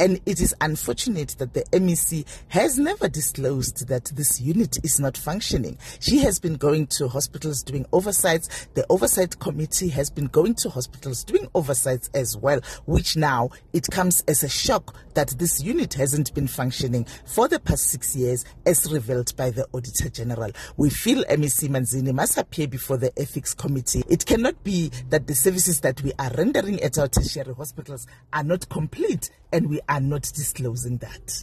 And it is unfortunate that the MEC has never disclosed that this unit is not functioning. She has been going to hospitals doing oversights. The oversight committee has been going to hospitals doing oversights as well, which now it comes as a shock that this unit hasn't been functioning for the past six years as revealed by the Auditor General. We feel MEC Manzini must appear before the Ethics Committee. It cannot be that the services that we are rendering at our tertiary hospitals are not complete and we are not disclosing that.